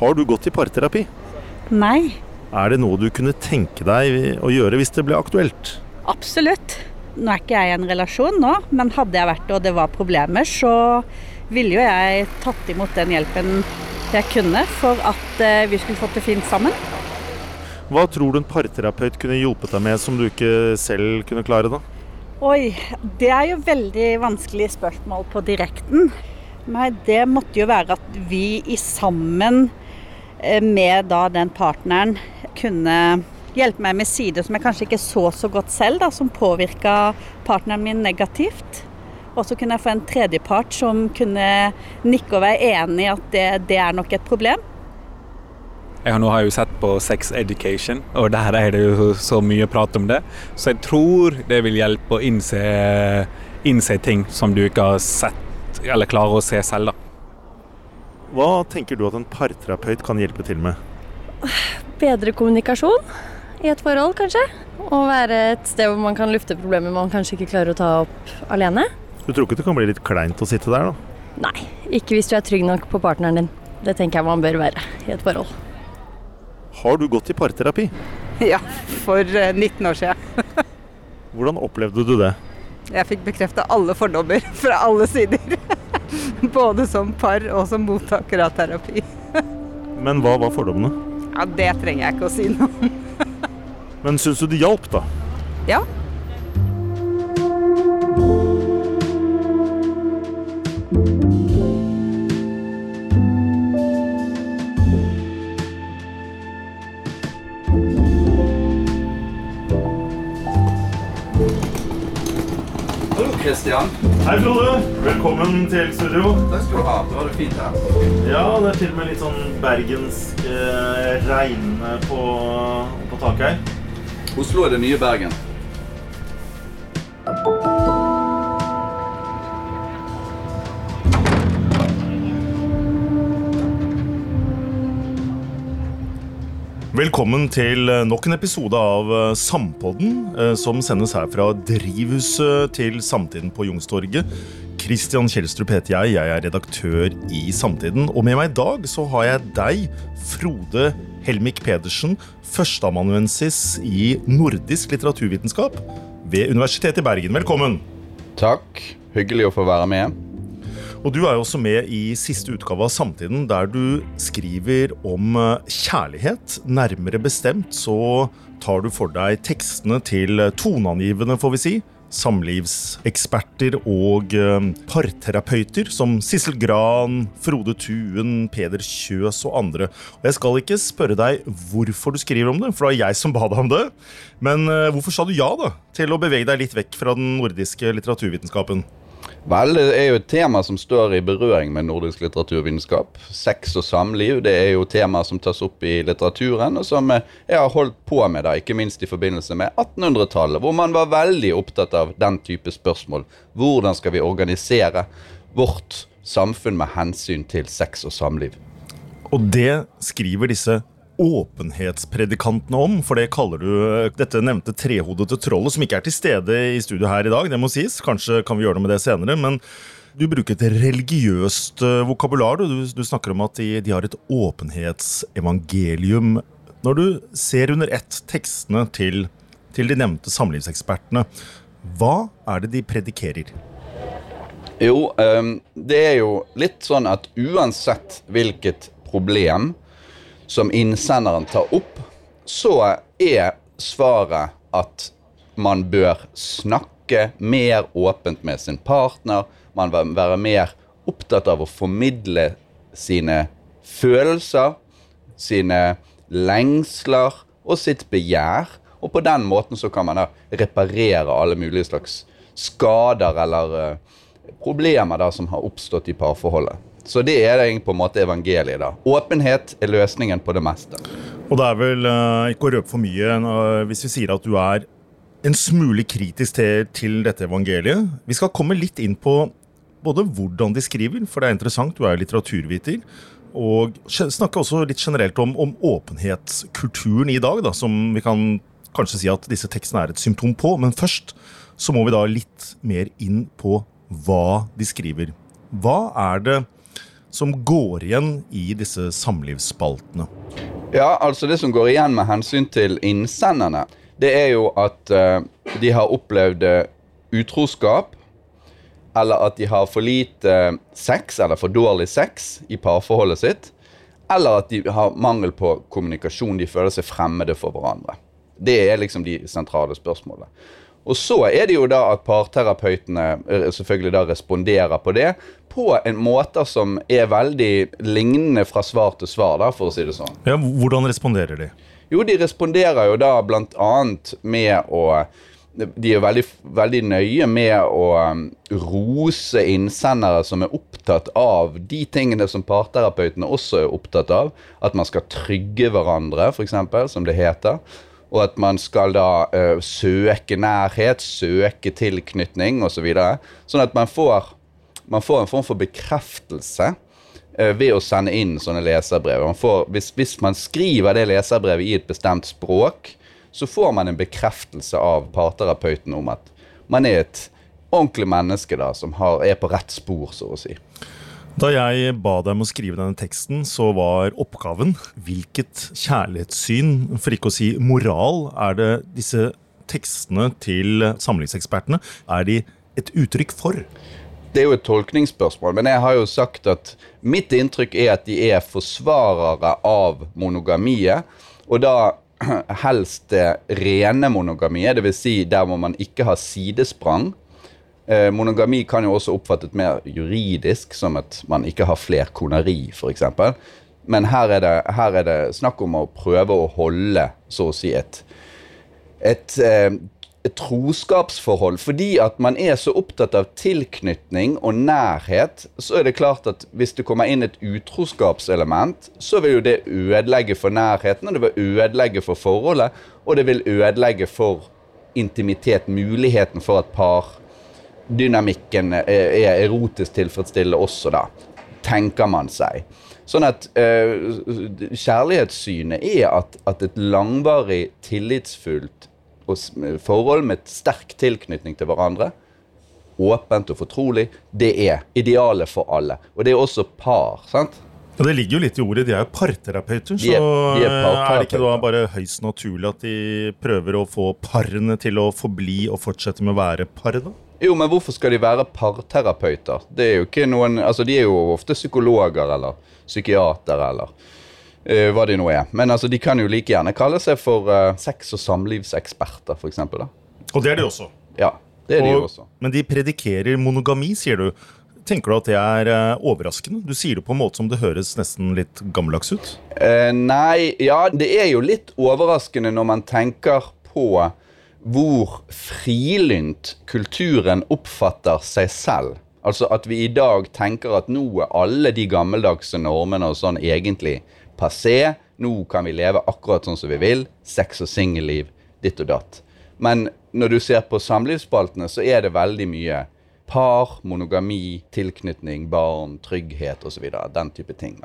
Har du gått i parterapi? Nei, Er det noe du kunne tenke deg å gjøre hvis det ble aktuelt? absolutt. Nå er ikke jeg i en relasjon nå, men hadde jeg vært det og det var problemer, så ville jo jeg tatt imot den hjelpen jeg kunne for at eh, vi skulle fått det fint sammen. Hva tror du en parterapeut kunne hjulpet deg med som du ikke selv kunne klare, da? Oi, det er jo veldig vanskelig spørsmål på direkten. Nei, det måtte jo være at vi i sammen med da den partneren kunne hjelpe meg med sider som jeg kanskje ikke så så godt selv, da, som påvirka partneren min negativt. Og så kunne jeg få en tredjepart som kunne nikke og være enig i at det, det er nok et problem. Jeg nå har jeg jo sett på Sex Education, og der er det jo så mye prat om det. Så jeg tror det vil hjelpe å innse, innse ting som du ikke har sett, eller klarer å se selv. da. Hva tenker du at en parterapeut kan hjelpe til med? Bedre kommunikasjon i et forhold, kanskje. Og være et sted hvor man kan lufte problemer man kanskje ikke klarer å ta opp alene. Du tror ikke det kan bli litt kleint å sitte der, da? Nei, ikke hvis du er trygg nok på partneren din. Det tenker jeg man bør være i et forhold. Har du gått i parterapi? Ja, for eh, 19 år siden. Hvordan opplevde du det? Jeg fikk bekrefta alle fordommer fra alle sider. Både som par og som mottaker av terapi. Men hva var fordommene? Ja, Det trenger jeg ikke å si noe om. Men syns du det hjalp, da? Ja, Kristian. Hei, Frode. Velkommen til studio. Takk skal du ha. Det var det fint her. Ja, det er til og med litt sånn bergensk eh, regn på, på taket her. Oslo er det nye Bergen. Velkommen til eh, nok en episode av eh, Sampodden, eh, som sendes her fra drivhuset til Samtiden på Youngstorget. Kristian Kjelstrup heter jeg, jeg er redaktør i Samtiden. Og med meg i dag så har jeg deg, Frode Helmik Pedersen, førsteamanuensis i nordisk litteraturvitenskap ved Universitetet i Bergen. Velkommen! Takk. Hyggelig å få være med. Og du er jo også med i siste utgave av Samtiden, der du skriver om eh, kjærlighet. Nærmere bestemt så tar du for deg tekstene til toneangivende, får vi si, samlivseksperter og eh, parterapeuter som Sissel Gran, Frode Tuen, Peder Kjøs og andre. Og jeg skal ikke spørre deg hvorfor du skriver om det, for det var jeg som ba deg om det. Men eh, hvorfor sa du ja da, til å bevege deg litt vekk fra den nordiske litteraturvitenskapen? Vel, det er jo et tema som står i berøring med nordisk litteraturvitenskap. Sex og samliv det er jo tema som tas opp i litteraturen, og som eh, jeg har holdt på med, da, ikke minst i forbindelse med 1800-tallet, hvor man var veldig opptatt av den type spørsmål. Hvordan skal vi organisere vårt samfunn med hensyn til sex og samliv? Og det skriver disse åpenhetspredikantene om, for det kaller du eh, dette nevnte trehodete trollet, som ikke er til stede i studio her i dag, det må sies. Kanskje kan vi gjøre noe med det senere. men du bruker et religiøst eh, vokabular. Du, du snakker om at de, de har et åpenhetsevangelium. Når du ser under ett tekstene til, til de nevnte samlivsekspertene, hva er det de predikerer? Jo, ehm, det er jo litt sånn at uansett hvilket problem som innsenderen tar opp, så er svaret at man bør snakke mer åpent med sin partner. Man bør være mer opptatt av å formidle sine følelser, sine lengsler og sitt begjær. Og på den måten så kan man da reparere alle mulige slags skader eller eh, problemer da som har oppstått i parforholdet. Så det er egentlig på en måte evangeliet. da. Åpenhet er løsningen på det meste. Og det er vel uh, ikke å røpe for mye uh, hvis vi sier at du er en smule kritisk til, til dette evangeliet. Vi skal komme litt inn på både hvordan de skriver, for det er interessant, du er litteraturviter. Og snakke også litt generelt om, om åpenhetskulturen i dag, da, som vi kan kanskje si at disse tekstene er et symptom på. Men først så må vi da litt mer inn på hva de skriver. Hva er det som går igjen i disse samlivsspaltene? Ja, altså det som går igjen med hensyn til innsenderne, det er jo at eh, de har opplevd eh, utroskap, eller at de har for lite eh, sex, eller for dårlig sex i parforholdet sitt, eller at de har mangel på kommunikasjon, de føler seg fremmede for hverandre. Det er liksom de sentrale spørsmålene. Og så er det jo da at parterapeutene eh, selvfølgelig da responderer på det på en måte som er veldig lignende fra svar til svar, da, for å si det sånn. Ja, hvordan responderer de? Jo, de responderer jo da bl.a. med å de er veldig, veldig, nøye med å um, rose innsendere som er opptatt av de tingene som parterapeutene også er opptatt av. At man skal trygge hverandre, f.eks., som det heter. Og at man skal da uh, søke nærhet, søke tilknytning osv. Så videre. sånn at man får, man får, en form for bekreftelse uh, ved å sende inn sånne leserbrev. Man får, hvis, hvis, man skriver det leserbrevet i et bestemt språk, så får man en bekreftelse av parterapeuten om at man er et ordentlig menneske da, som har, er på rett spor, så å si. Da jeg ba deg om å skrive denne teksten, så var oppgaven hvilket kjærlighetssyn, for ikke å si moral, er det disse tekstene til samlingsekspertene er de et uttrykk for? Det er jo et tolkningsspørsmål, men jeg har jo sagt at mitt inntrykk er at de er forsvarere av monogamiet. Og da helst det rene monogamiet, dvs. Si der hvor man ikke har sidesprang. Eh, monogami kan jo også oppfattes mer juridisk, som at man ikke har flerkoneri, f.eks. Men her er, det, her er, det, snakk om å prøve å holde, så å si, et, et eh, et troskapsforhold. Fordi at man er så opptatt av tilknytning og nærhet, så er det klart at hvis det kommer inn et utroskapselement, så vil jo det ødelegge for nærheten, og det vil ødelegge for forholdet, og det vil ødelegge for intimitet, muligheten for at pardynamikken er erotisk tilfredsstillende også, da, tenker man seg. Sånn at uh, kjærlighetssynet er at, at et langvarig, tillitsfullt forhold med sterk tilknytning til hverandre, åpent og fortrolig, det er idealet for alle. Og det er også par. sant? Ja, Det ligger jo litt i ordet. De er jo parterapeuter. Så de er, de er, er, det ikke da bare høyst naturlig at de prøver å få parene til å forbli og fortsette med å være par? da? Jo, men hvorfor skal de være parterapeuter? Det er jo ikke noen, altså De er jo ofte psykologer eller psykiatere eller Uh, hva de nå er. Men altså, de kan jo like gjerne kalle seg for uh, sex- og samlivseksperter, f.eks. Og det er de også? Ja, det er og, de også. Men de predikerer monogami, sier du. Tenker du at det er uh, overraskende? Du sier det på en måte som det høres nesten litt gammeldags ut? nei, ja, det er jo litt overraskende når man tenker på hvor frilynt kulturen oppfatter seg selv. Altså at vi i dag tenker at nå er alle de gammeldagse normene og sånn egentlig passé. Nå kan vi leve akkurat sånn som vi vil. Sex og singelliv, ditt og datt. Men når du ser på samlivsspaltene, så er det veldig mye par, monogami, tilknytning, barn, trygghet osv. Den type ting.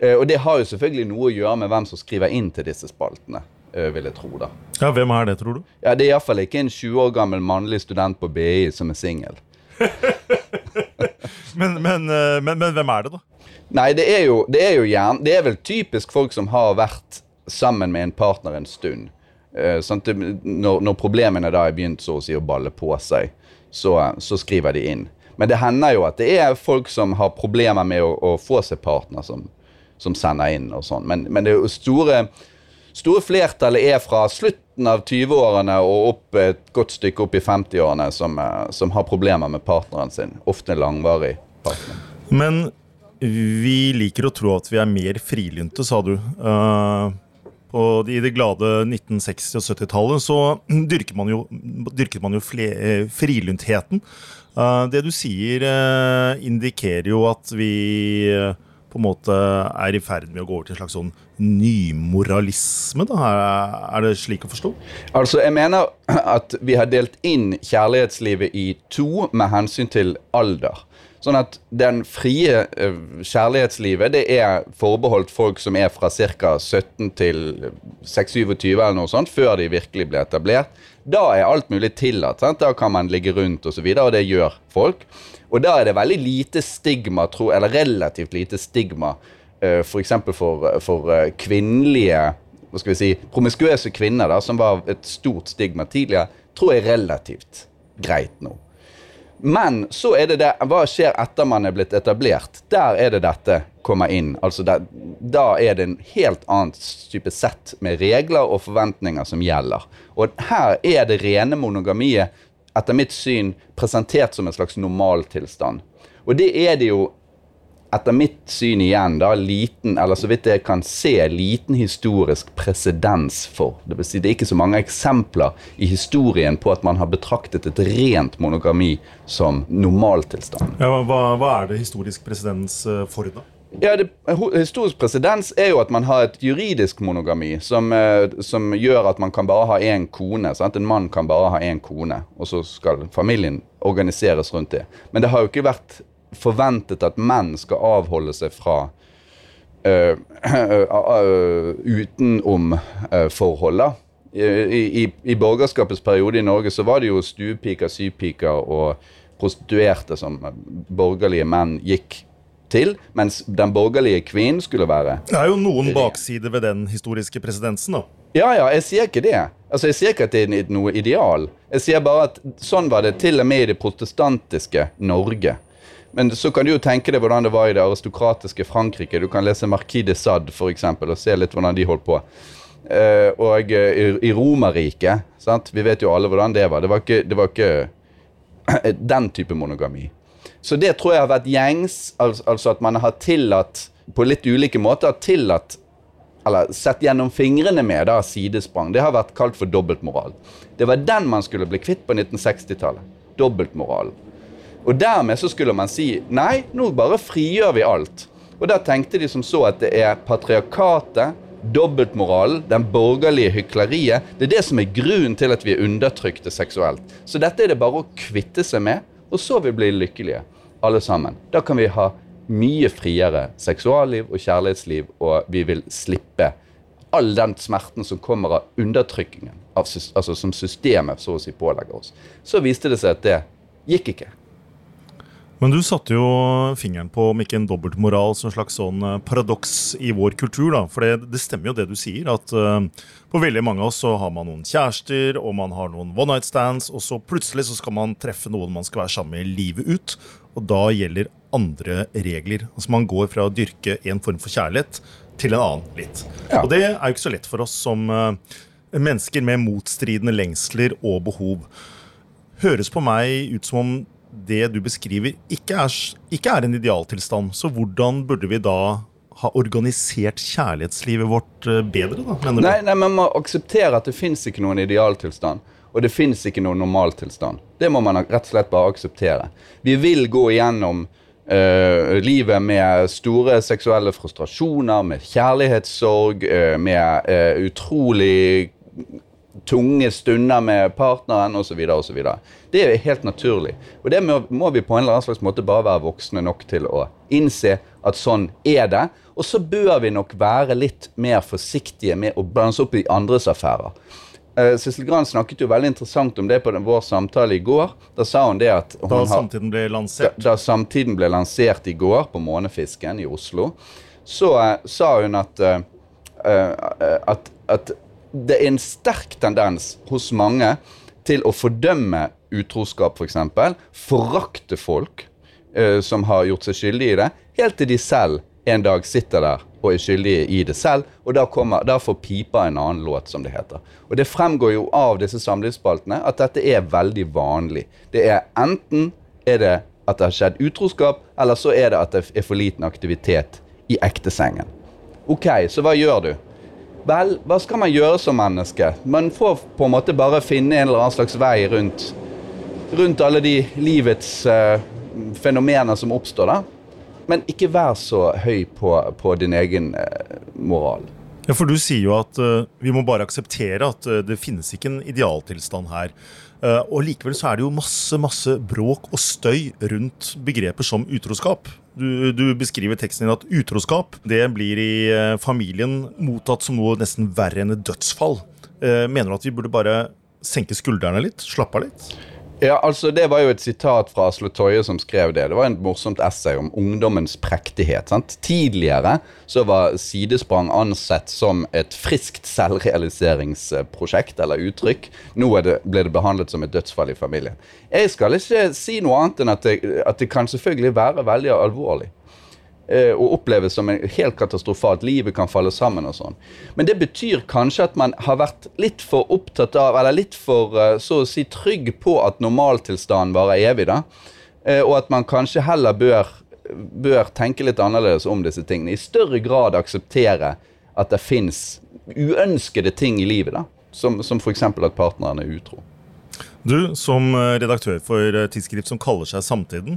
Eh, og det har jo selvfølgelig noe å gjøre med hvem som skriver inn til disse spaltene. Eh, vil jeg tro da. Ja, Hvem er det, tror du? Ja, Det er iallfall ikke en 20 år gammel mannlig student på BI som er singel. men, men, eh, men, men, hvem er det, da? Nei, det er jo, det er jo gjerne Det er vel typisk folk som har vært sammen med en partner en stund. Sånn når, når, problemene da er begynt så å si å balle på seg, så, så, skriver de inn. Men det hender jo at det er folk som har problemer med å, å få seg partner, som, som, sender inn og sånn. Men, men, det store, store flertallet er fra slutten av 20-årene og opp et godt stykke opp i 50-årene som, eh, som, har problemer med partneren sin. Ofte langvarig partner. Men vi liker å tro at vi er mer frilynte, sa du. Uh, og I det glade 1960- og 70-tallet så dyrket man jo, dyrket man jo eh, frilyntheten. Uh, det du sier, uh, indikerer jo at vi på en måte er i ferd med å gå over til en slags sånn nymoralisme? da? Er det slik å forstå? Altså, Jeg mener at vi har delt inn kjærlighetslivet i to med hensyn til alder. Sånn at den frie uh, kjærlighetslivet det er forbeholdt folk som er fra ca. 17 til 26-27 eller noe sånt, før de virkelig blir etablert. Da er alt mulig tillatt. Sant? Da kan man ligge rundt osv., og, så videre, og det gjør folk. Og da er det veldig lite stigma, eller relativt lite stigma, f.eks. For, for, for uh, kvinnelige hva skal vi si, promiskuøse kvinner, da, som var et stort stigma tidligere, tror jeg er relativt greit nå. Men så er det det Hva skjer etter man er blitt etablert? Der er det dette kommer inn. Altså det, Da er det en helt annen type sett med regler og forventninger som gjelder. Og her er det rene monogamiet etter mitt syn presentert som en slags normaltilstand. Og det er det jo etter mitt syn igjen da, liten, eller så vidt jeg kan se, liten historisk presedens for. Det vil si det er ikke så mange eksempler i historien på at man har betraktet et rent monogami som normaltilstand. Ja, hva, hva er det historisk presedens eh, for, da? Ja, det, Historisk presedens er jo at man har et juridisk monogami som, eh, som gjør at man kan bare ha én kone. Sant? En mann kan bare ha én kone, og så skal familien organiseres rundt det. Men det har jo ikke vært forventet at menn skal avholde seg fra uh, uh, utenomforhold. I, i, I borgerskapets periode i Norge så var det jo stuepiker, sypiker og prostituerte som borgerlige menn gikk til, mens den borgerlige kvinnen skulle være Det er jo noen baksider ved den historiske presidensen, da. Ja, ja, jeg sier ikke det. Altså, Jeg sier ikke at det er noe ideal. Jeg sier bare at sånn var det til og med i det protestantiske Norge. Men så kan du jo tenke deg hvordan det var i det aristokratiske Frankrike. Du kan lese Marquis de Sade for eksempel, og se litt hvordan de holdt på. Uh, og uh, i, i Romerriket Vi vet jo alle hvordan det var. Det var ikke, det var ikke den type monogami. Så det tror jeg har vært gjengs, altså at man har tillatt på litt ulike måter har tillatt eller sett gjennom fingrene med da, sidesprang. Det har vært kalt for dobbeltmoral. Det var den man skulle bli kvitt på 1960-tallet. Dobbeltmoralen. Og dermed så skulle man si nei, nå bare frigjør vi alt. Og da tenkte de som så at det er patriarkatet, dobbeltmoralen, den borgerlige hykleriet. Det er det som er grunnen til at vi er undertrykte seksuelt. Så dette er det bare å kvitte seg med, og så vil vi bli lykkelige, alle sammen. Da kan vi ha mye friere seksualliv og kjærlighetsliv, og vi vil slippe all den smerten som kommer av undertrykkingen, altså som systemet så å si pålegger oss. Så viste det seg at det gikk ikke. Men du satte jo fingeren på om ikke en dobbeltmoral som en slags sånn eh, paradoks i vår kultur. da, For det, det, stemmer jo det du sier, at uh, på veldig mange av oss så har man noen kjærester, og man har noen one night stands, og så plutselig så skal man treffe noen man skal være sammen med livet ut. Og da gjelder andre regler. Altså Man går fra å dyrke en form for kjærlighet til en annen litt. Ja. Og det er jo ikke så lett for oss som uh, mennesker med motstridende lengsler og behov. Høres på meg ut som om det du beskriver, ikke er, ikke er en idealtilstand. Så hvordan burde vi da ha organisert kjærlighetslivet vårt eh, bedre? da, mener du? Nei, nei, Man må akseptere at det fins ikke noen idealtilstand. Og det fins ikke noen normaltilstand. Det må man rett og slett bare akseptere. Vi vil gå igjennom uh, livet med store seksuelle frustrasjoner, med kjærlighetssorg, uh, med uh, utrolig tunge stunder med partneren osv. Det er helt naturlig. Og det må, må, vi på en eller annen slags måte bare være voksne nok til å innse at sånn er det. Og så bør vi nok være litt mer forsiktige med å blande opp i andres affærer. Uh, Sissel Gran snakket jo veldig interessant om det på den, vår samtale i går. Da sa hun det at hun Da samtiden ble lansert? Da, da, samtiden ble lansert i går på Månefisken i Oslo, så uh, sa hun at, uh, at, at det er en sterk tendens hos mange til å fordømme utroskap, f.eks. For Forakte folk uh, som har gjort seg skyldige i det, helt til de selv en dag sitter der og er skyldige i det selv. Og da, kommer, da får pipa en annen låt, som det heter. Og det fremgår jo av disse samlivsspaltene at dette er veldig vanlig. Det er enten er det at det har skjedd utroskap, eller så er det at det er for liten aktivitet i ektesengen. OK, så hva gjør du? Vel, hva skal man gjøre som menneske? Man får på en måte bare finne en eller annen slags vei rundt, rundt alle de livets uh, fenomener som oppstår, da. Men ikke vær så høy på, på din egen uh, moral. Ja, For du sier jo at uh, vi må bare akseptere at det finnes ikke en idealtilstand her. Uh, og likevel så er det jo masse masse bråk og støy rundt begreper som utroskap. Du, du, beskriver teksten din at utroskap det blir i uh, familien mottatt som noe nesten verre enn et dødsfall. Uh, mener du at vi burde bare senke skuldrene litt? Slappe av litt? Ja, altså Det var jo et sitat fra Asle Toje som skrev det. Det var en morsomt essay om ungdommens prektighet. sant? Tidligere så var sidesprang ansett som et friskt selvrealiseringsprosjekt eller uttrykk. Nå det, ble det behandlet som et dødsfall i familien. Jeg skal ikke si noe annet enn at det, at det kan selvfølgelig være veldig alvorlig og oppleves som en helt katastrofalt. Livet kan falle sammen og sånn. Men det betyr kanskje at man har vært litt for opptatt av, eller litt for eh, så å si trygg på at normaltilstanden varer evig, da. Eh, og at man kanskje heller bør, bør tenke litt annerledes om disse tingene. I større grad akseptere at det fins uønskede ting i livet, da. Som, som f.eks. at partneren er utro. Du, som eh, redaktør for eh, tidsskrift som kaller seg Samtiden,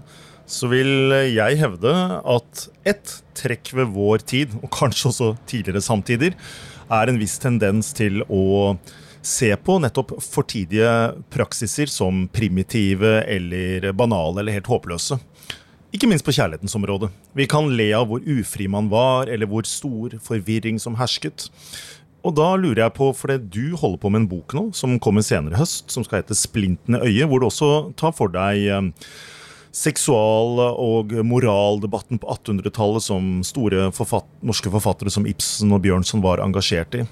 så vil jeg hevde at ett trekk ved vår tid, og kanskje også tidligere samtider, er en viss tendens til å se på nettopp fortidige praksiser som primitive eller banale eller helt håpløse. Ikke minst på kjærlighetens område. Vi kan le av hvor ufri man var, eller hvor stor forvirring som hersket. Og da lurer jeg på, for du holder på med en bok nå, som kommer senere i høst, som skal hete 'Splintende øye', hvor du også tar for deg eh, seksual- og moraldebatten på 1800-tallet som store forfatt norske forfattere som Ibsen og Bjørnson var engasjert i.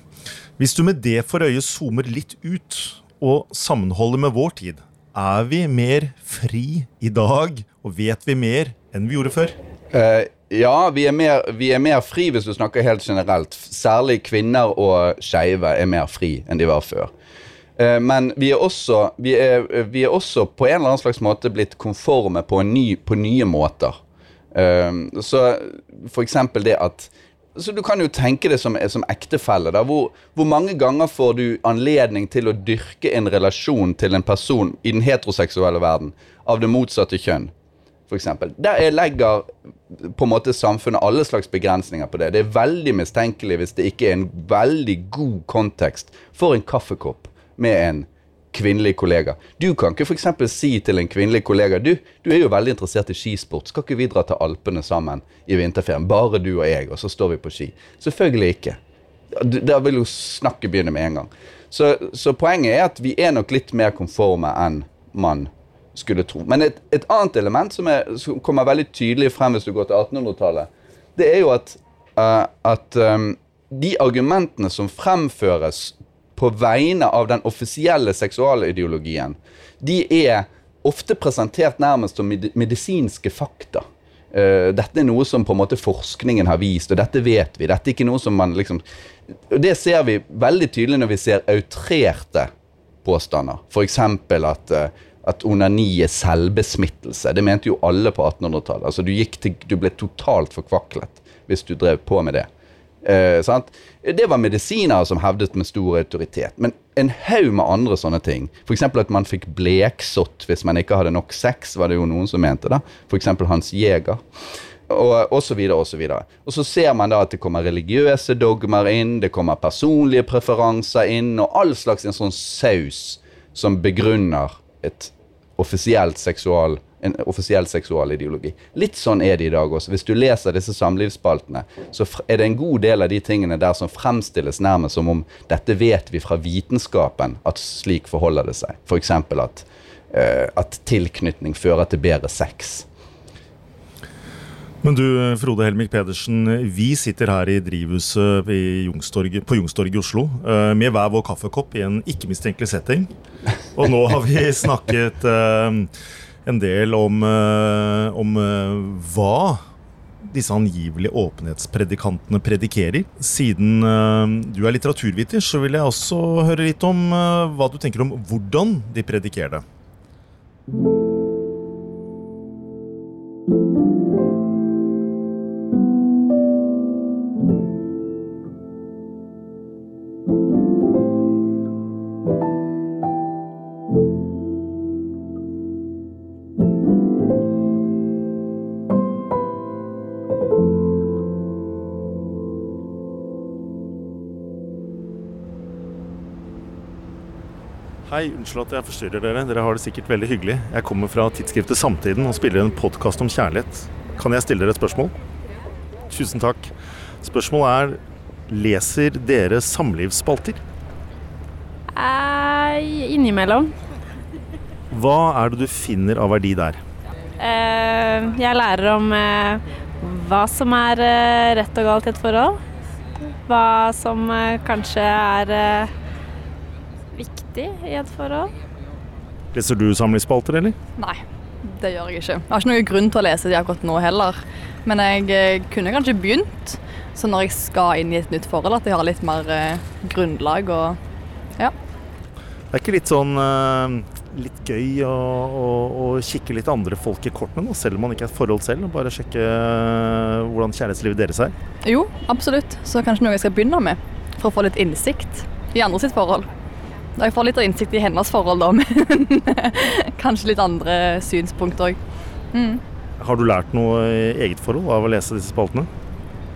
Hvis du med det for øye zoomer litt ut og sammenholder med vår tid, er vi mer fri i dag, og vet vi mer enn vi gjorde før? Uh, ja, vi er, mer, vi er, mer, fri hvis du snakker helt generelt. Særlig kvinner og skeive er mer fri enn de var før. Uh, men vi er, også, vi, er, vi er, også, på en eller annen slags måte blitt konforme på, ny, på nye måter. Uh, så for eksempel det at så Du kan jo tenke det som, som ektefelle. Hvor, hvor, mange ganger får du anledning til å dyrke en relasjon til en person i den heteroseksuelle verden av det motsatte kjønn? f.eks. Der legger på en måte samfunnet alle slags begrensninger på det. Det er veldig mistenkelig hvis det ikke er en veldig god kontekst for en kaffekopp med en kvinnelig kollega. Du kan ikke f.eks. si til en kvinnelig kollega du, du er jo veldig interessert i skisport, skal ikke vi dra til Alpene sammen i vinterferien? Bare du og jeg, og så står vi på ski. Selvfølgelig ikke. Da vil jo snakket begynne med en gang. Så, så poenget er at vi er nok litt mer konforme enn man skulle tro. Men et, et annet element som, er, som, kommer veldig tydelig frem hvis du går til 1800-tallet, det er jo at, uh, at um, de argumentene som fremføres på vegne av den offisielle seksualideologien, de er ofte presentert nærmest som medisinske fakta. Uh, dette er noe som på en måte forskningen har vist, og dette vet vi. Dette er ikke noe som man liksom Det ser vi veldig tydelig når vi ser outrerte påstander. F.eks. at uh, at onani er selvbesmittelse. Det mente jo alle på 1800-tallet. Altså, du, du, ble totalt forkvaklet hvis du drev på med det. Eh, det var medisinere som hevdet med stor autoritet. Men en haug med andre sånne ting. F.eks. at man fikk bleksott hvis man ikke hadde nok sex, var det jo noen som mente. da. F.eks. Hans Jæger. Og, og så videre og så videre. Og så ser man da at det kommer religiøse dogmer inn, det kommer personlige preferanser inn, og all slags en sånn saus som begrunner et offisielt seksual, en offisiell seksualideologi. Litt sånn er det i dag også. Hvis du leser disse samlivsspaltene, så er det en god del av de tingene der som fremstilles nærmest som om dette vet vi fra vitenskapen at slik forholder det seg. F.eks. At, uh, at tilknytning fører til bedre sex. Men du, Frode Helmik Pedersen, vi sitter her i drivhuset på Youngstorget i Oslo eh, med hver vår kaffekopp i en ikke-mistenkelig setting. Og nå har vi snakket eh, en del om, eh, om hva disse angivelige åpenhetspredikantene predikerer. Siden du er litteraturviter, så vil jeg også høre litt om hva du tenker om hvordan de predikerer det. Hei, unnskyld at jeg forstyrrer dere. Dere har det sikkert veldig hyggelig. Jeg kommer fra tidsskriftet Samtiden og spiller en podkast om kjærlighet. Kan jeg stille dere et spørsmål? Tusen takk. Spørsmålet er leser dere samlivsspalter? Eh, innimellom. Hva er det du finner av verdi der? Eh, jeg lærer om eh, hva som er eh, rett og galt i et forhold. Hva som eh, kanskje er eh, viktig i et forhold. Leser du samlingsspalter, eller? Nei, det gjør jeg ikke. Jeg har ikke noen grunn til å lese de akkurat nå heller. Men jeg eh, kunne kanskje begynt, så når jeg skal inn i et nytt forhold, at jeg har litt mer eh, grunnlag og Det er ikke litt sånn eh, litt gøy å, å, å kikke litt andre folk i kortene, selv om man ikke er et forhold selv? og Bare sjekke hvordan kjærlighetslivet deres er? Jo, absolutt. Så kanskje noe jeg skal begynne med, for å få litt innsikt i andre sitt forhold. Da jeg får litt innsikt i hennes forhold, da, men kanskje litt andre synspunkt òg. Mm. Har du lært noe i eget forhold av å lese disse spaltene?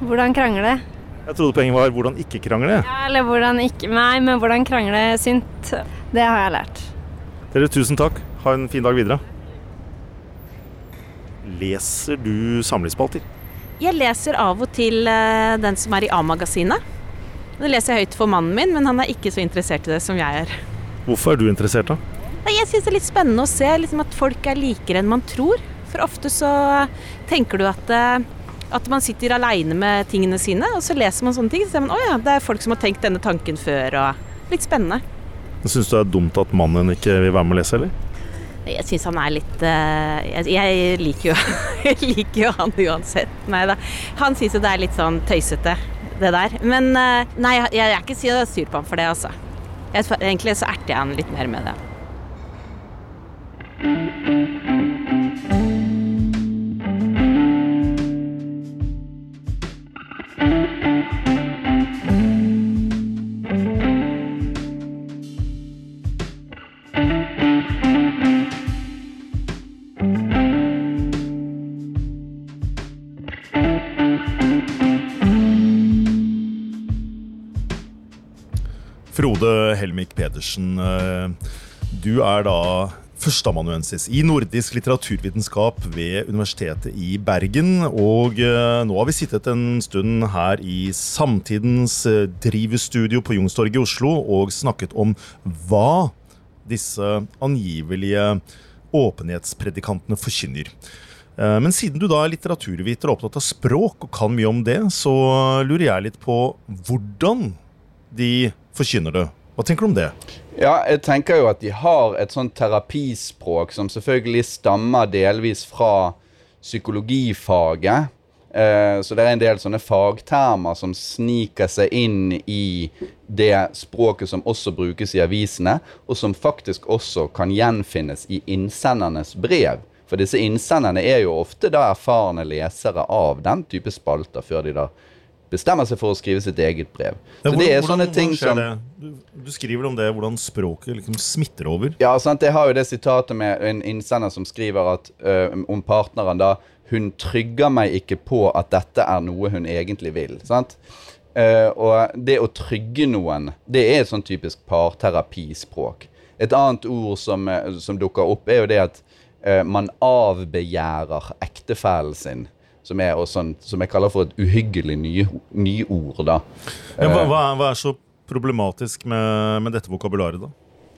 Hvordan krangle? Jeg trodde poenget var hvordan ikke krangle. Ja, eller hvordan ikke Nei, men hvordan krangle synt. Det har jeg lært. Dere, tusen takk. Ha en fin dag videre. Leser du samlingsspalter? Jeg leser av og til eh, den som er i A-magasinet. Det leser jeg høyt for mannen min, men han er ikke så interessert i det som jeg er. Hvorfor er du interessert, da? Jeg syns det er litt spennende å se liksom, at folk er likere enn man tror. For ofte så tenker du at, eh, at man sitter aleine med tingene sine, og så leser man sånne ting. Så ser man å ja, det er folk som har tenkt denne tanken før, og litt spennende. Syns du det er dumt at mannen ikke vil være med å lese, eller? Jeg syns han er litt eh, jeg, jeg liker jo Jeg liker jo han uansett. Nei da. Han syns jo det er litt sånn tøysete, det der. Men eh, nei, jeg, jeg er ikke sur på ham for det, altså. Jeg, egentlig så erter jeg han litt mer med det. Frode Pedersen, eh, du er da førsteamanuensis i nordisk litteraturvitenskap ved Universitetet i Bergen. Og eh, nå har vi sittet en stund her i Samtidens eh, drivstudio på Youngstorget i Oslo og snakket om hva disse angivelige åpenhetspredikantene forkynner. Men siden du da er litteraturviter og opptatt av språk og kan mye om det, så lurer jeg litt på hvordan de forkynner det. Hva tenker du om det? Ja, jeg tenker jo at de har et sånt terapispråk som selvfølgelig stammer delvis fra psykologifaget. Eh, så det er en del sånne fagtermer som sniker seg inn i det språket som også brukes i avisene, og som faktisk også kan gjenfinnes i innsendernes brev. For disse innsenderne er jo ofte da erfarne lesere av den type spalter, før de da bestemmer seg for å skrive sitt eget brev. Ja, Så det er hvordan- sånne hvordan ting som? Du, du skriver om det, hvordan språket liksom smitter over. Ja, sant? Jeg har jo det sitatet med en innsender som skriver at øh, om partneren da Hun trygger meg ikke på at dette er noe hun egentlig vil. Sant? Uh, og det å trygge noen, det er et sånn typisk parterapispråk. Et annet ord som, eh, som dukker opp, er jo det at uh, man avbegjærer ektefellen sin. Som, er også sånn, som jeg kaller for et uhyggelig nyord, da. Ja, hva, Eh, hva er så problematisk med, med dette vokabularet, da?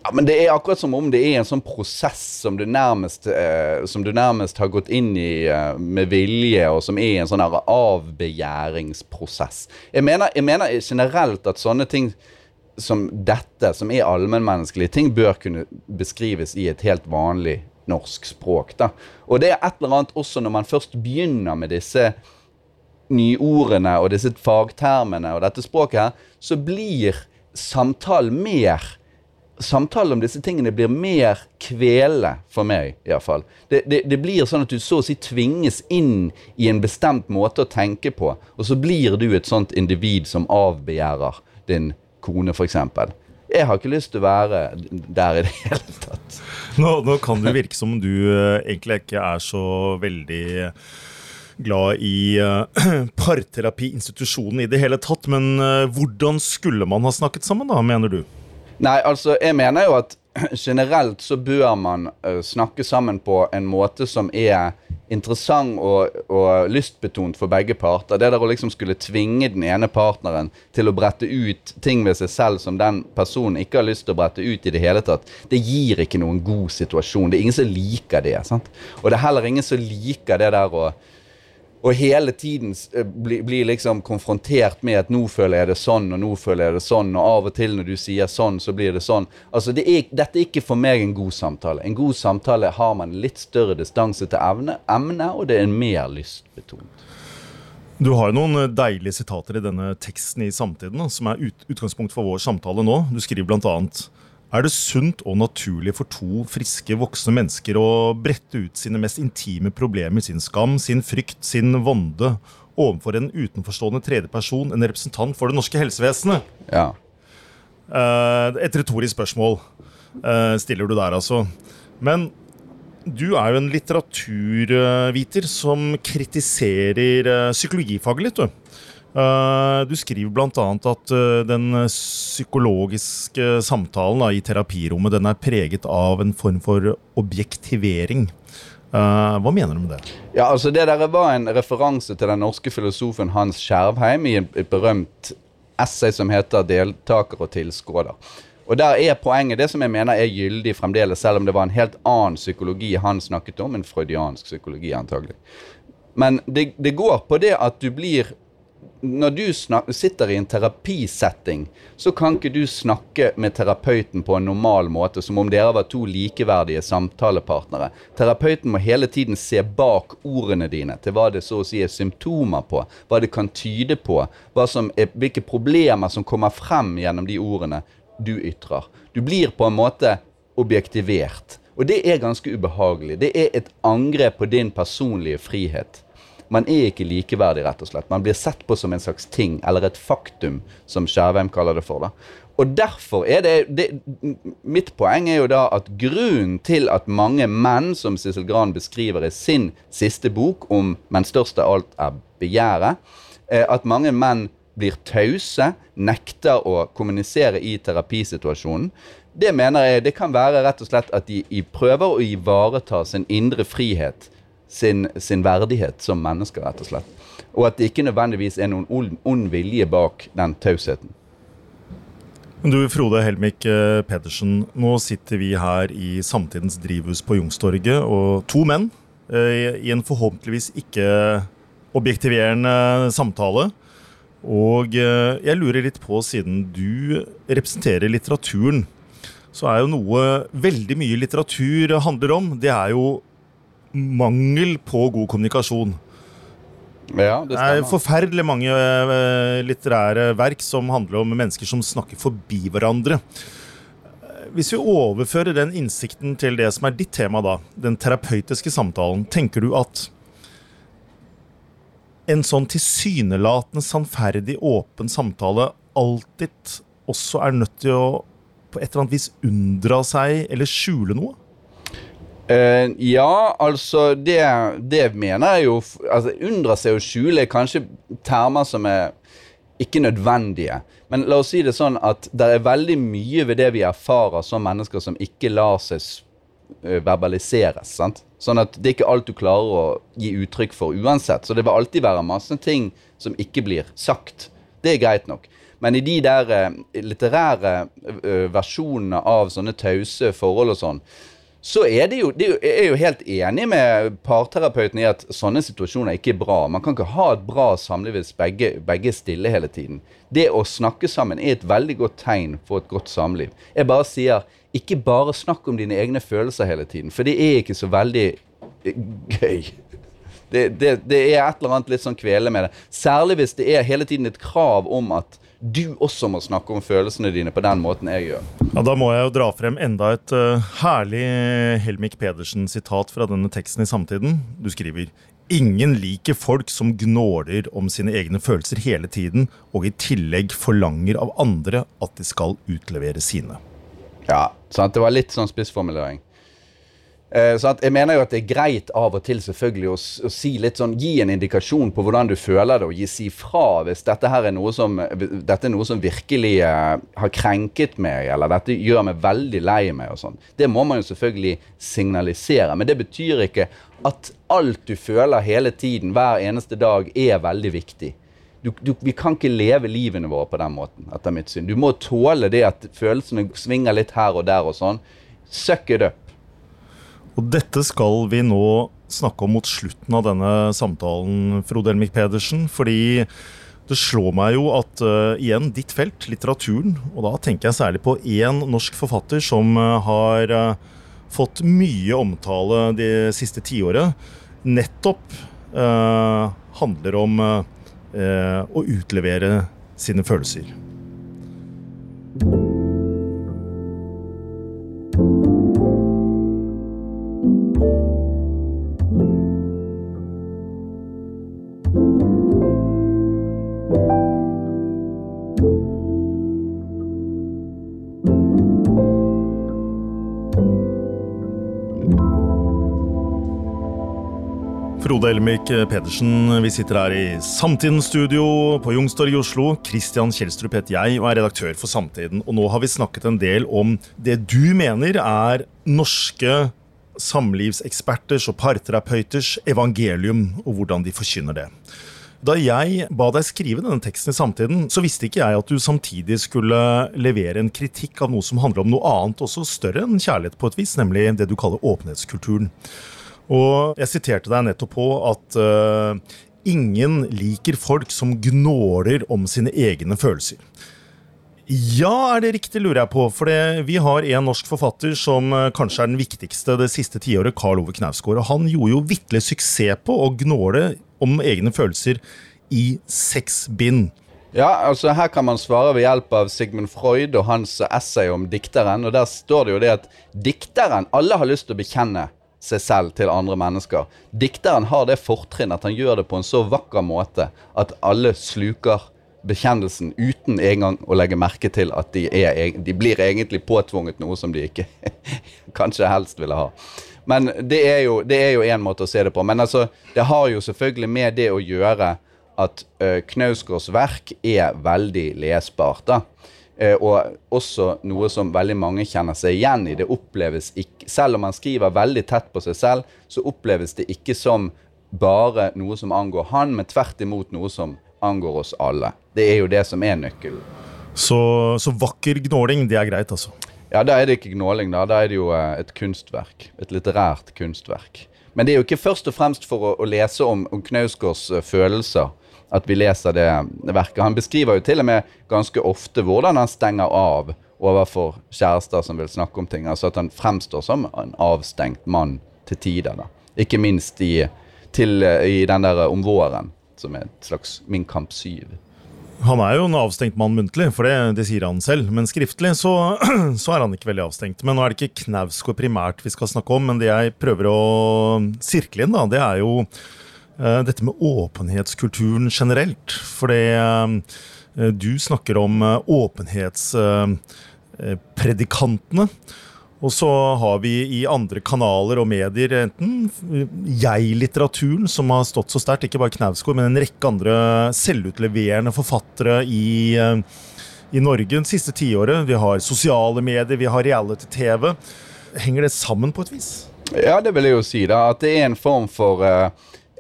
Ja, men det er akkurat som om det er en sånn prosess som du nærmest, eh, som du nærmest har gått inn i eh, med vilje, og som er en sånn avbegjæringsprosess. Jeg mener, jeg mener generelt at sånne ting som dette, som er allmennmenneskelige ting, bør kunne beskrives i et helt vanlig norsk språk. da. Og det er et eller annet også når man først begynner med disse nyordene og disse fagtermene og dette språket her, så blir samtalen mer Samtalen om disse tingene blir mer kvele for meg, iallfall. Det, det, det blir sånn at du så å si tvinges inn i en bestemt måte å tenke på, og så blir du et sånt individ som avbegjærer din kone, f.eks. Jeg har ikke lyst til å være der i det hele tatt. Nå, nå kan det virke som du eh, egentlig ikke er så veldig glad i eh, parterapiinstitusjonen i det hele tatt, men eh, hvordan skulle man ha snakket sammen, da, mener du? Nei, altså, jeg mener jo at generelt så bør man eh, snakke sammen på en måte som er interessant og, og lystbetont for begge parter. Det der å liksom skulle tvinge den ene partneren til å brette ut ting ved seg selv som den personen ikke har lyst til å brette ut i det hele tatt, det gir ikke noen god situasjon. Det er ingen som liker det. sant? Og det er heller ingen som liker det der å og hele tiden eh, blir bli liksom konfrontert med at nå føler jeg det sånn, og nå føler jeg det sånn, og av og til når du sier sånn, så blir det sånn. Altså, det er, Dette er ikke for meg en god samtale. En god samtale har man litt større distanse til evne, emne, og det er mer lystbetont. Du har noen deilige sitater i denne teksten i Samtiden, som er ut, utgangspunkt for vår samtale nå. Du skriver blant annet er det sunt og naturlig for to friske voksne mennesker å brette ut sine mest intime problemer, sin skam, sin frykt, sin vonde, overfor en utenforstående tredjeperson, en representant for det norske helsevesenet? Ja. Eh, et retorisk spørsmål eh, stiller du der, altså. Men du er jo en litteraturviter som kritiserer eh, psykologifaget litt, du. Uh, du skriver bl.a. at uh, den psykologiske samtalen da, i terapirommet den er preget av en form for objektivering. Uh, hva mener du med det? Ja, altså Det der var en referanse til den norske filosofen Hans Skjervheim i et berømt essay som heter 'Deltaker og tilskuer'. Og der er poenget det som jeg mener er gyldig fremdeles, selv om det var en helt annen psykologi han snakket om, en freudiansk psykologi antagelig. Men det, det går på det at du blir når du sitter i en terapisetting, så kan ikke du snakke med terapeuten på en normal måte, som om dere var to likeverdige samtalepartnere. Terapeuten må hele tiden se bak ordene dine til hva det så å si er symptomer på, hva det kan tyde på, er, hvilke problemer som kommer frem gjennom de ordene du ytrer. Du blir på en måte objektivert. Og det er ganske ubehagelig. Det er et angrep på din personlige frihet. Man er ikke likeverdig, rett og slett. Man blir sett på som en slags ting, eller et faktum, som Skjærveim kaller det for. da. Og derfor er det, det, Mitt poeng er jo da at grunnen til at mange menn, som Sissel Gran beskriver i sin siste bok om 'Men størst av alt er begjæret', at mange menn blir tause, nekter å kommunisere i terapisituasjonen, det mener jeg det kan være rett og slett at de, de prøver å ivareta sin indre frihet sin, sin, verdighet som mennesker, rett og slett. Og at det ikke nødvendigvis er noen ond vilje bak den tausheten. Du Frode Helmik eh, Pedersen, nå sitter vi her i samtidens drivhus på Youngstorget, og to menn eh, i en forhåpentligvis ikke objektiverende samtale. Og eh, jeg lurer litt på, siden du representerer litteraturen, så er jo noe veldig mye litteratur handler om, det er jo mangel på god kommunikasjon. Ja, det, det er forferdelig mange uh, litterære verk som handler om mennesker som snakker forbi hverandre. Hvis vi overfører den innsikten til det som er ditt tema, da, den terapeutiske samtalen, tenker du at en sånn tilsynelatende sannferdig, åpen samtale alltid også er nødt til å på et eller annet vis unndra seg eller skjule noe? Uh, ja, altså det, det, mener jeg jo altså Unndra seg å skjule er kanskje termer som er ikke nødvendige. Men la oss si det sånn at det er veldig mye ved det vi erfarer som mennesker som ikke lar seg uh, verbaliseres. sant? Sånn at det er ikke alt du klarer å gi uttrykk for uansett. Så det vil alltid være masse ting som ikke blir sagt. Det er greit nok. Men i de der uh, litterære versjonene av sånne tause forhold og sånn, så er det jo, det er jo helt enig med parterapeuten i at sånne situasjoner ikke er bra. Man kan ikke ha et bra samliv hvis begge, begge er stille hele tiden. Det å snakke sammen er et veldig godt tegn for et godt samliv. Jeg bare sier ikke bare snakk om dine egne følelser hele tiden, for det er ikke så veldig eh, gøy. Det, det, det er et eller annet litt sånn kvele med det. Særlig hvis det er hele tiden et krav om at du også må snakke om følelsene dine på den måten jeg gjør. Ja, Da må jeg jo dra frem enda et uh, herlig Helmik Pedersen-sitat fra denne teksten i Samtiden. Du skriver Ingen liker folk som gnåler om sine egne følelser hele tiden, og i tillegg forlanger av andre at de skal utlevere sine. Ja, sant? det var litt sånn spissformulering. Eh, så jeg mener jo at det er greit av og til selvfølgelig å, å si litt sånn, gi en indikasjon på hvordan du føler det, og gi si fra hvis dette her er noe som, dette er noe som virkelig eh, har krenket meg, eller dette gjør meg veldig lei meg og sånn. Det må man jo selvfølgelig signalisere, men det betyr ikke at alt du føler hele tiden, hver eneste dag, er veldig viktig. Du, du, vi kan ikke leve livene våre på den måten, etter mitt syn. Du må tåle det at følelsene svinger litt her og der og sånn. Suck it up. Og dette skal vi nå snakke om mot slutten av denne samtalen, Frode Elmik Pedersen. Fordi det slår meg jo at uh, igjen, ditt felt, litteraturen, og da tenker jeg særlig på én norsk forfatter som uh, har uh, fått mye omtale det siste tiåret, nettopp handler om å utlevere sine følelser. Frode Elmik Pedersen, vi sitter her i Samtidens studio på Youngstorget i Oslo. Kristian Kjelstrup heter jeg og er redaktør for Samtiden. Og nå har vi snakket en del om det du mener er norske samlivseksperters og parterapeuters evangelium, og hvordan de forkynner det. Da jeg ba deg skrive denne teksten i Samtiden, så visste ikke jeg at du samtidig skulle levere en kritikk av noe som handler om noe annet, også større enn kjærlighet på et vis, nemlig det du kaller åpenhetskulturen. Og jeg siterte deg nettopp på at uh, ingen liker folk som gnåler om sine egne følelser. Ja, er det riktig, lurer jeg på. For vi har en norsk forfatter som uh, kanskje er den viktigste det siste tiåret, Karl Ove Knausgård. Og han gjorde jo vitterlig suksess på å gnåle om egne følelser i seks bind. Ja, altså Her kan man svare ved hjelp av Sigmund Freud og hans essay om dikteren. og Der står det jo det at dikteren Alle har lyst til å bekjenne seg selv til andre mennesker. Dikteren har det fortrinn at han gjør det på en så vakker måte at alle sluker bekjennelsen uten engang å legge merke til at de, er, de blir egentlig påtvunget noe som de ikke kanskje helst ville ha. Men det er jo én måte å se det på. Men altså, det har jo selvfølgelig med det å gjøre at uh, Knausgårds verk er veldig lesbart. da. Uh, og også noe som veldig mange kjenner seg igjen i. Det oppleves ikke, Selv om han skriver veldig tett på seg selv, så oppleves det ikke som bare noe som angår han, men tvert imot noe som angår oss alle. Det er jo det som er nøkkelen. Så, så vakker gnåling, det er greit, altså? Ja, da er det ikke gnåling, da. Da er det jo uh, et kunstverk. Et litterært kunstverk. Men det er jo ikke først og fremst for å, å lese om, om Knausgårds følelser at vi leser det verket. Han beskriver jo til og med ganske ofte hvordan han stenger av overfor kjærester som vil snakke om ting. Altså at han fremstår som en avstengt mann til tider. da. Ikke minst i, til, i den der om våren, som er et slags Min kamp 7. Han er jo en avstengt mann muntlig, for det, det sier han selv. Men skriftlig så, så, er han ikke veldig avstengt. Men nå er det ikke Knausgård primært vi skal snakke om, men det jeg prøver å sirkle inn, da, det er jo dette med åpenhetskulturen generelt. Fordi uh, du snakker om uh, åpenhetspredikantene. Og så har vi i andre kanaler og medier enten jeg-litteraturen, som har stått så sterkt, ikke bare Knausgård, men en rekke andre selvutleverende forfattere i, i Norge det siste tiåret. Vi har sosiale medier, vi har reality-TV. Henger det sammen på et vis? Ja, det vil jeg jo si. da, At det er en form for uh,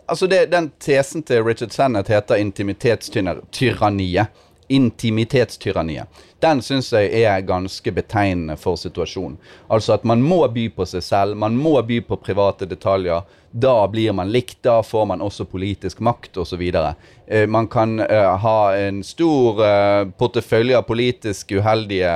Altså, det, Den tesen til Richard Sennett heter intimitetstyranniet. Intimitetstyranniet. Den syns jeg er ganske betegnende for situasjonen. Altså at man må by på seg selv, man må by på private detaljer. Da blir man likt, da får man også politisk makt osv. Eh, man kan eh, ha en stor eh, portefølje av politisk uheldige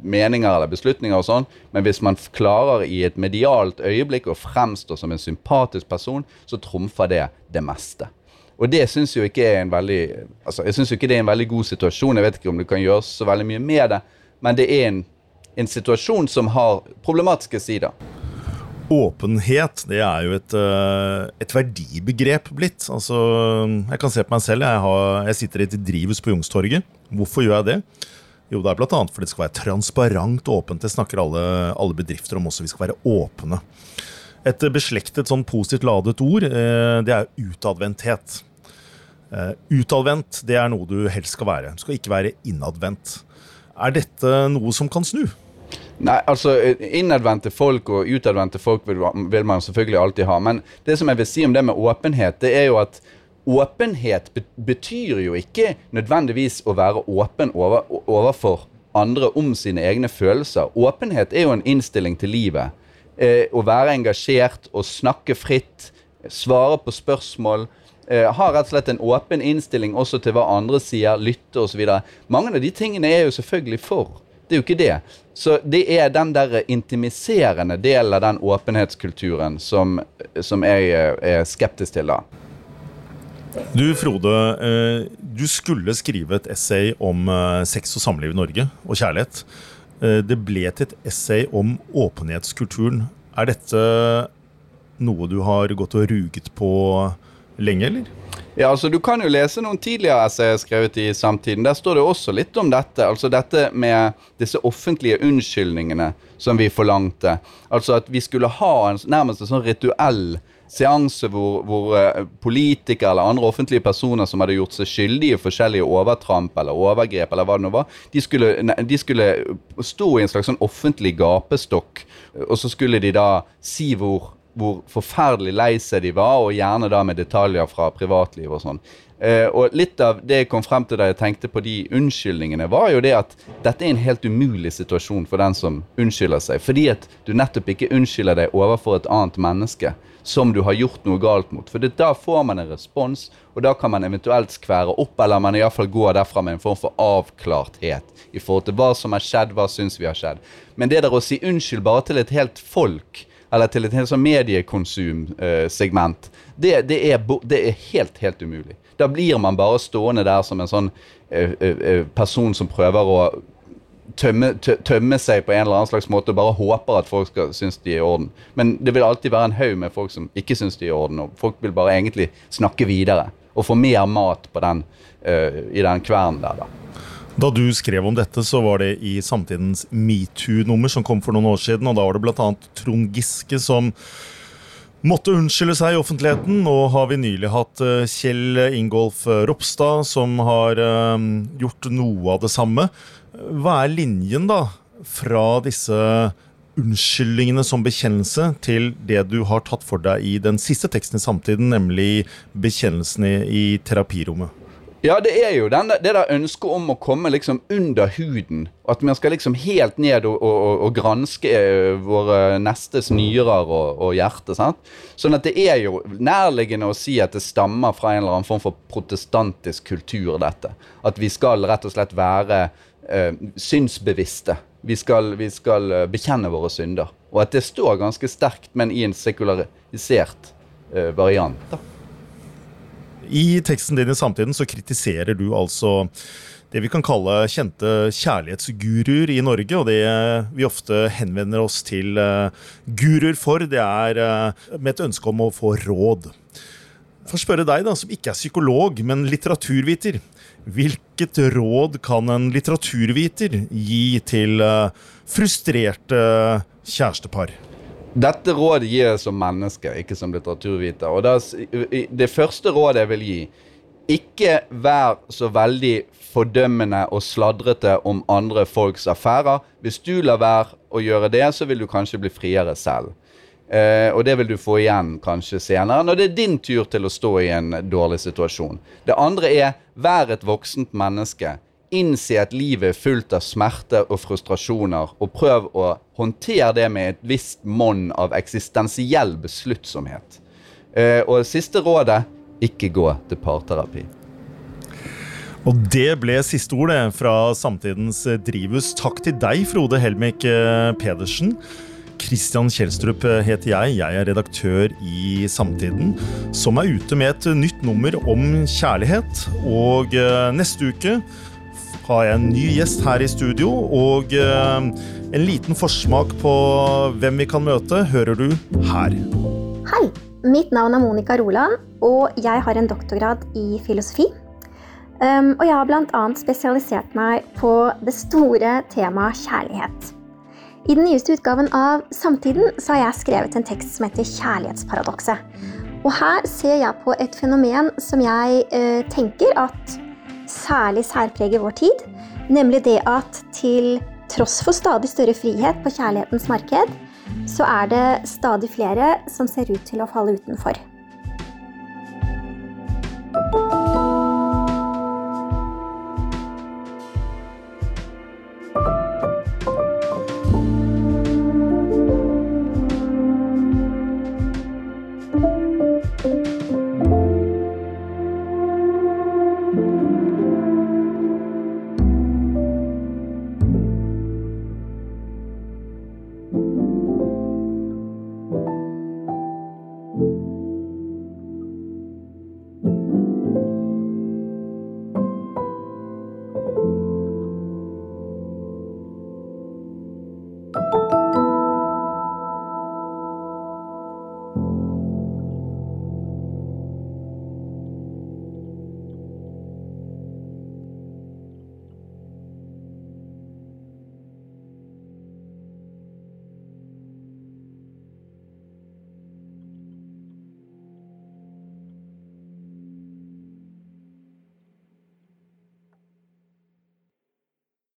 meninger eller beslutninger og sånn, men hvis man klarer i et medialt øyeblikk å fremstå som en sympatisk person, så trumfer det det meste. Og det syns jo ikke er en veldig altså jeg synes ikke det er en veldig god situasjon. Jeg vet ikke om du kan gjøre så veldig mye med det, men det er en, en situasjon som har problematiske sider. Åpenhet det er jo et, et, verdibegrep blitt. Altså, jeg kan se på meg selv. Jeg, har, jeg sitter i et drivhus på Youngstorget. Hvorfor gjør jeg det? Jo, det er bl.a. fordi det skal være transparent og åpent. Det snakker alle, alle bedrifter om også. Vi skal være åpne. Et beslektet sånn positivt ladet ord, eh, det er utadvendthet. Eh, utadvendt, det er noe du helst skal være. Du skal ikke være innadvendt. Er dette noe som kan snu? Nei, altså Innadvendte folk og utadvendte folk vil, vil, man selvfølgelig alltid ha. Men det som jeg vil si om det med åpenhet, det er jo at åpenhet betyr jo ikke nødvendigvis å være åpen over, overfor andre om sine egne følelser. Åpenhet er jo en innstilling til livet. Eh, å være engasjert og snakke fritt, svare på spørsmål. Eh, ha rett og slett en åpen innstilling også til hva andre sier, lytte osv. Mange av de tingene er jo selvfølgelig for. Det er jo ikke det. Så det er den der intimiserende delen av den åpenhetskulturen som, som jeg eh, er skeptisk til, da. Du Frode, eh, du skulle skrive et essay om eh, sex og samliv i Norge, og kjærlighet. Det ble til et essay om åpenhetskulturen. Er dette noe du har gått og ruget på lenge, eller? Ja, altså Du kan jo lese noen tidligere essayer skrevet i samtiden. Der står det også litt om dette. Altså dette med disse offentlige unnskyldningene som vi forlangte. Altså at vi skulle ha en nærmest en sånn rituell seanse hvor, hvor uh, politikere eller andre offentlige personer som hadde gjort seg skyldige i forskjellige overtramp eller overgrep, eller hva det nå var, de skulle, de skulle stå i en slags sånn offentlig gapestokk, og så skulle de da si hvor hvor forferdelig lei seg de var, og gjerne da med detaljer fra privatliv og sånn. Eh, og litt av det jeg kom frem til da jeg tenkte på de unnskyldningene, var jo det at dette er en helt umulig situasjon for den som unnskylder seg. Fordi at du nettopp ikke unnskylder deg overfor et annet menneske som du har gjort noe galt mot. For da får man en respons, og da kan man eventuelt skvære opp, eller man iallfall går derfra med en form for avklarthet i forhold til hva som har skjedd, hva syns vi har skjedd. Men det der å si unnskyld bare til et helt folk, eller til et helt sånn mediekonsumsegment, eh, det, det, det, er helt, helt umulig. Da blir man bare stående der som en sånn uh, uh, person som prøver å tømme, tømme, seg på en eller annen slags måte og bare håper at folk skal synes de er i orden. Men det vil alltid være en haug med folk som ikke synes de er i orden, og folk vil bare egentlig snakke videre og få mer mat den, i den kvernen der, da. Da du skrev om dette, så var det i samtidens metoo-nummer som kom for noen år siden. og Da var det bl.a. Trond Giske som måtte unnskylde seg i offentligheten. Nå har vi nylig hatt eh, Kjell Ingolf Ropstad som har eh, gjort noe av det samme. Hva er linjen da fra disse unnskyldningene som bekjennelse til det du har tatt for deg i den siste teksten i samtiden, nemlig bekjennelsen i terapirommet? Ja, det er jo den, det der ønsket om å komme liksom under huden. At man skal liksom helt ned og, og, og granske eh, våre nestes nyrer og, og hjerte. sant? Sånn at det er jo nærliggende å si at det stammer fra en eller annen form for protestantisk kultur, dette. At vi skal rett og slett være eh, synsbevisste. Vi skal, vi skal uh, bekjenne våre synder. Og at det står ganske sterkt, men i en sekularisert eh, variant. da. I teksten din i Samtiden så kritiserer du altså det vi kan kalle kjente kjærlighetsguruer i Norge. Og det vi ofte henvender oss til uh, guruer for, det er uh, med et ønske om å få råd. For å spørre deg, da, som ikke er psykolog, men litteraturviter. Hvilket råd kan en litteraturviter gi til uh, frustrerte kjærestepar? Dette rådet gir jeg som menneske, ikke som litteraturviter. Og det, det første rådet jeg vil gi, ikke vær så veldig fordømmende og sladrete om andre folks affærer. Hvis du lar være å gjøre det, så vil du kanskje bli friere selv. Eh, og det vil du få igjen kanskje senere, når det er din tur til å stå i en dårlig situasjon. Det andre er vær et voksent menneske. Innse at livet er fullt av smerte og frustrasjoner, og prøv å håndtere det med et visst monn av eksistensiell besluttsomhet. Eh, og siste rådet ikke gå til parterapi. Og det ble siste ord fra samtidens drivhus. Takk til deg, Frode Helmik eh, Pedersen. Kristian Kjelstrup heter jeg. Jeg er redaktør i Samtiden, som er ute med et nytt nummer om kjærlighet. Og eh, neste uke har jeg en ny gjest her i studio. Og eh, en liten forsmak på hvem vi kan møte, hører du her. Hei. Mitt navn er Monica Roland, og jeg har en doktorgrad i filosofi. Um, og jeg har bl.a. spesialisert meg på det store temaet kjærlighet. I den nyeste utgaven av Samtiden så har jeg skrevet en tekst som heter Kjærlighetsparadokset. Og her ser jeg på et fenomen som jeg uh, tenker at særlig særpreger vår tid. Nemlig det at til tross for stadig større frihet på kjærlighetens marked, så er det stadig flere som ser ut til å falle utenfor.